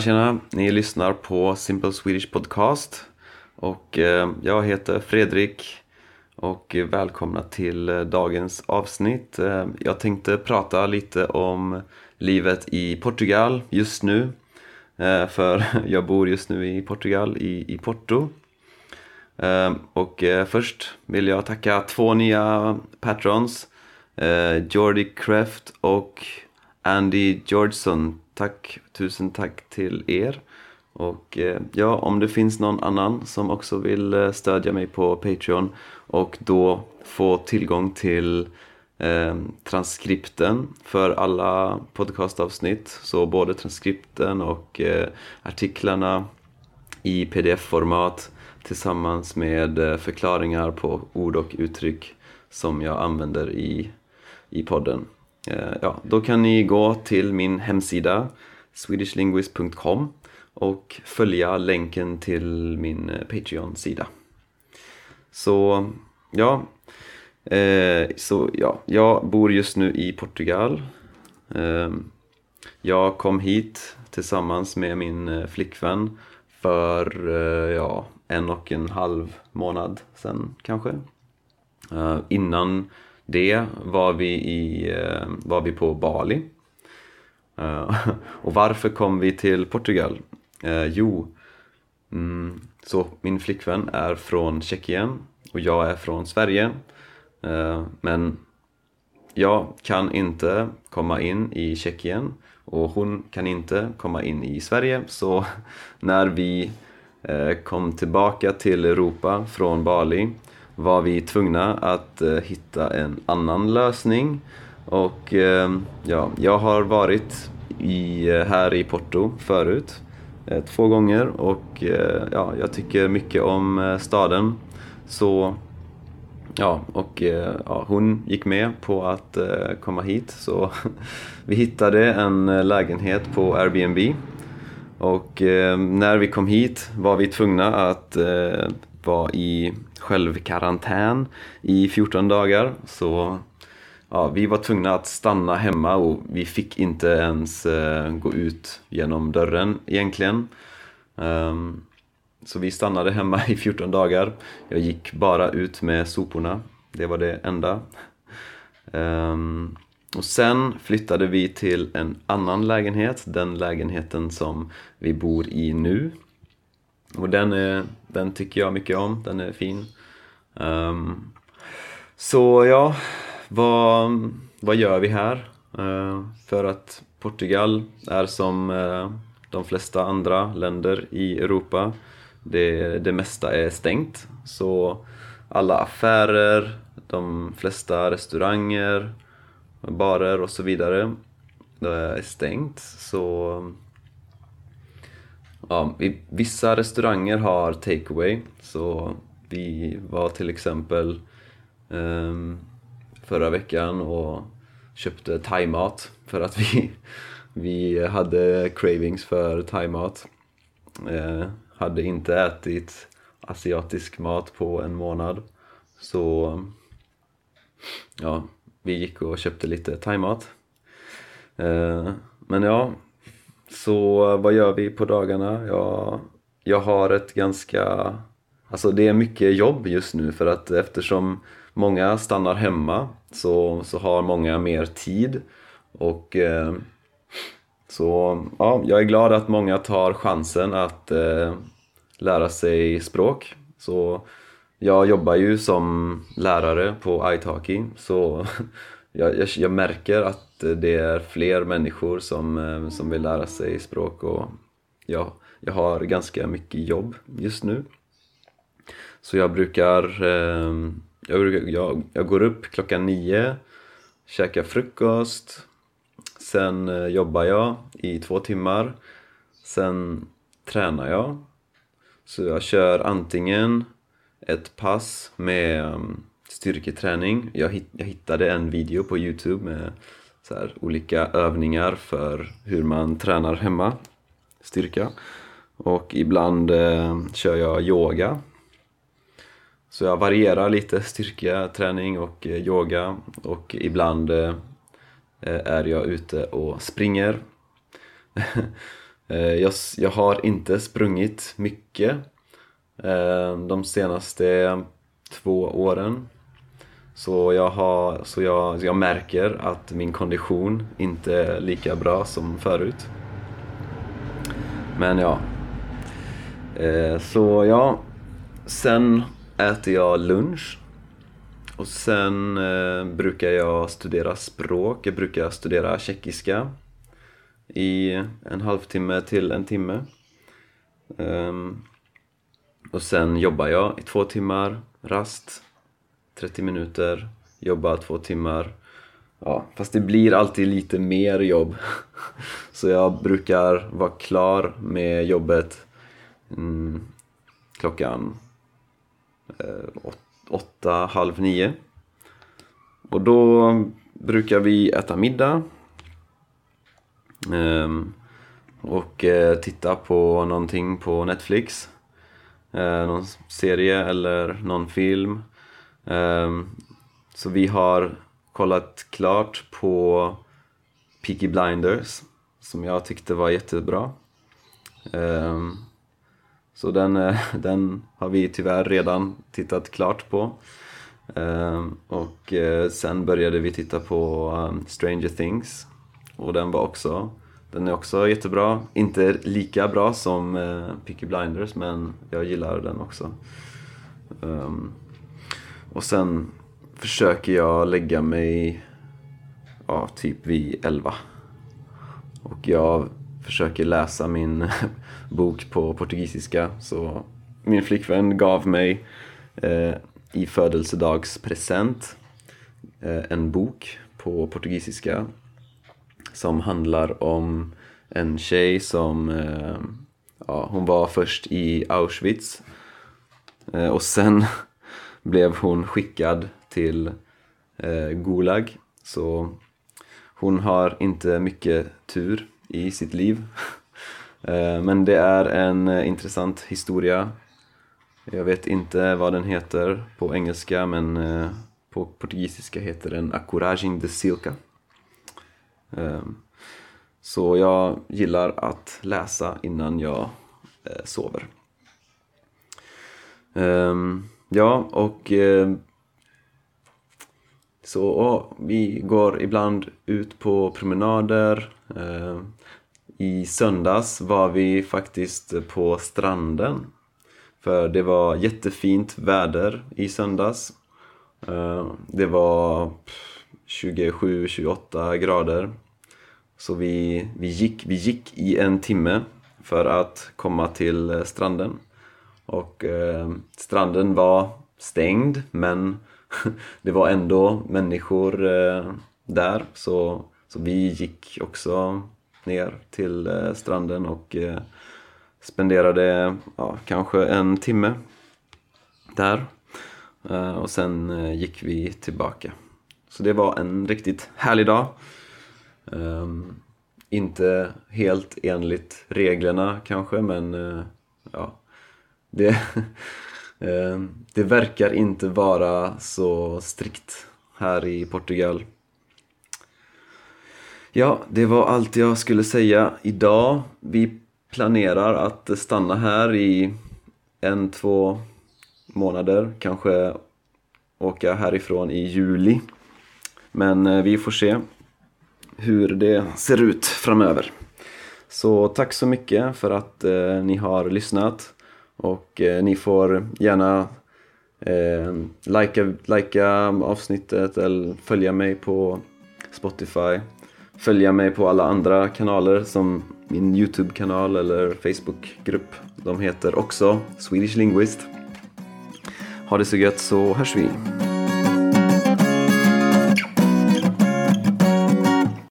Tjena tjena! Ni lyssnar på Simple Swedish Podcast och eh, jag heter Fredrik och välkomna till eh, dagens avsnitt. Eh, jag tänkte prata lite om livet i Portugal just nu för jag bor just nu i Portugal, i, i Porto. Och först vill jag tacka två nya patrons Jordi Kreft och Andy Georgeson tack, tusen tack till er. Och eh, ja, om det finns någon annan som också vill eh, stödja mig på Patreon och då få tillgång till eh, transkripten för alla podcastavsnitt. Så både transkripten och eh, artiklarna i pdf-format tillsammans med eh, förklaringar på ord och uttryck som jag använder i, i podden. Eh, ja, då kan ni gå till min hemsida swedishlinguist.com och följa länken till min eh, Patreon-sida. Så ja, eh, så ja, jag bor just nu i Portugal. Ehm, jag kom hit tillsammans med min flickvän för ja, en och en halv månad sen kanske. innan det var vi, i, eh, var vi på Bali. Eh, och varför kom vi till Portugal? Eh, jo, mm, så min flickvän är från Tjeckien och jag är från Sverige. Men jag kan inte komma in i Tjeckien och hon kan inte komma in i Sverige så när vi kom tillbaka till Europa från Bali var vi tvungna att eh, hitta en annan lösning. Och eh, ja, jag har varit i, eh, här i Porto förut, eh, två gånger och eh, ja, jag tycker mycket om eh, staden. Så ja, och eh, ja, hon gick med på att eh, komma hit så vi hittade en lägenhet på Airbnb. Och när vi kom hit var vi tvungna att var i självkarantän i 14 dagar. Så ja, vi var tvungna att stanna hemma och vi fick inte ens eh, gå ut genom dörren egentligen. Um, så vi stannade hemma i 14 dagar. Jag gick bara ut med soporna. Det var det enda. Um, och sen flyttade vi till en annan lägenhet, den lägenheten som vi bor i nu. Och den, är, den tycker jag mycket om, den är fin. Um, så ja, vad, vad gör vi här? Uh, för att Portugal är som uh, de flesta andra länder i Europa. Det, det mesta är stängt. Så alla affärer, de flesta restauranger, barer och så vidare det är stängt. Så ja, vissa restauranger har takeaway. Så vi var till exempel um, förra veckan och köpte thaimat för att vi, vi hade cravings för thaimat. Uh, hade inte ätit asiatisk mat på en månad. Så ja, vi gick och köpte lite thaimat. Uh, men ja, så vad gör vi på dagarna? Ja, jag har ett ganska Alltså det är mycket jobb just nu för att eftersom många stannar hemma så, så har många mer tid och eh, så ja, jag är glad att många tar chansen att eh, lära sig språk. Så jag jobbar ju som lärare på italki så jag, jag, jag, märker att det är fler människor som, eh, som vill lära sig språk och jag, jag har ganska mycket jobb just nu. Så jag brukar, eh, jag, brukar jag, jag, går upp klockan nio, käkar frukost, sen eh, jobbar jag i två timmar, sen tränar jag. Så jag kör antingen ett pass med styrketräning. Jag, hitt, jag hittade en video på Youtube med så här, olika övningar för hur man tränar hemma, styrka. Och ibland eh, kör jag yoga så jag varierar lite styrketräning och eh, yoga och ibland eh, eh är jag ute och springer. Eh, jag, jag har inte sprungit mycket eh, de senaste två åren. Så jag, har, så jag, jag märker att min kondition inte är lika bra som förut. Men ja. Eh, så ja, sen äter jag lunch. Och sen eh, brukar jag studera språk. Jag brukar studera tjeckiska i en halvtimme till en timme. Um, och sen jobbar jag i två timmar, rast, 30 minuter, jobba två timmar. Ja, fast det blir alltid lite mer jobb. Så jag brukar vara klar med jobbet mm, klockan eh, åtta, halv nio. Och då brukar vi äta middag Um, och uh, titta på någonting på Netflix. Uh, någon serie eller någon film. Um, så vi har kollat klart på Peaky Blinders som jag tyckte var jättebra. Um, så den, eh, den har vi tyvärr redan tittat klart på. Ehm, och eh, sen började vi titta på um, Stranger Things och den var också den är också jättebra. Inte lika bra som eh, Peaky Blinders men jag gillar den också. Um, och sen försöker jag lägga mig ja, typ vid 11. Och jag försöker läsa min bok på portugisiska. Så min flickvän gav mig eh, i födelsedagspresent eh, en bok på portugisiska som handlar om en tjej som eh, ja, hon var först i Auschwitz eh, och sen blev hon skickad till eh, Gulag. Så hon har inte mycket tur i sitt liv. Eh, men det är en eh, intressant historia. Jag vet inte vad den heter på engelska men eh, på portugisiska heter den Acoragem de Silca. Så jag gillar att läsa innan jag eh, sover. Ehm, Ja, och eh, så vi går ibland ut på promenader. Eh, I söndags var vi faktiskt på stranden. För det var jättefint väder i söndags. Eh, det var 27-28 grader. Så vi, vi, gick, vi gick i en timme för att komma till stranden. Och eh, stranden var stängd men det var ändå människor eh, där så, så vi gick också ner till eh, stranden och eh, spenderade ja, kanske en timme där. Eh, och sen eh, gick vi tillbaka. Så det var en riktigt härlig dag. Um, inte helt enligt reglerna kanske men uh, ja, det, eh, det verkar inte vara så strikt här i Portugal. Ja, det var allt jag skulle säga idag. Vi planerar att stanna här i en, två månader, kanske åka härifrån i juli. Men eh, vi får se hur det ser ut framöver. Så tack så mycket för att eh, ni har lyssnat och eh, ni får gärna eh, likea, likea avsnittet eller följa mig på Spotify. Följa mig på alla andra kanaler som min Youtube-kanal eller Facebook-grupp. De heter också Swedish Linguist. Ha det så gött så hörs vi!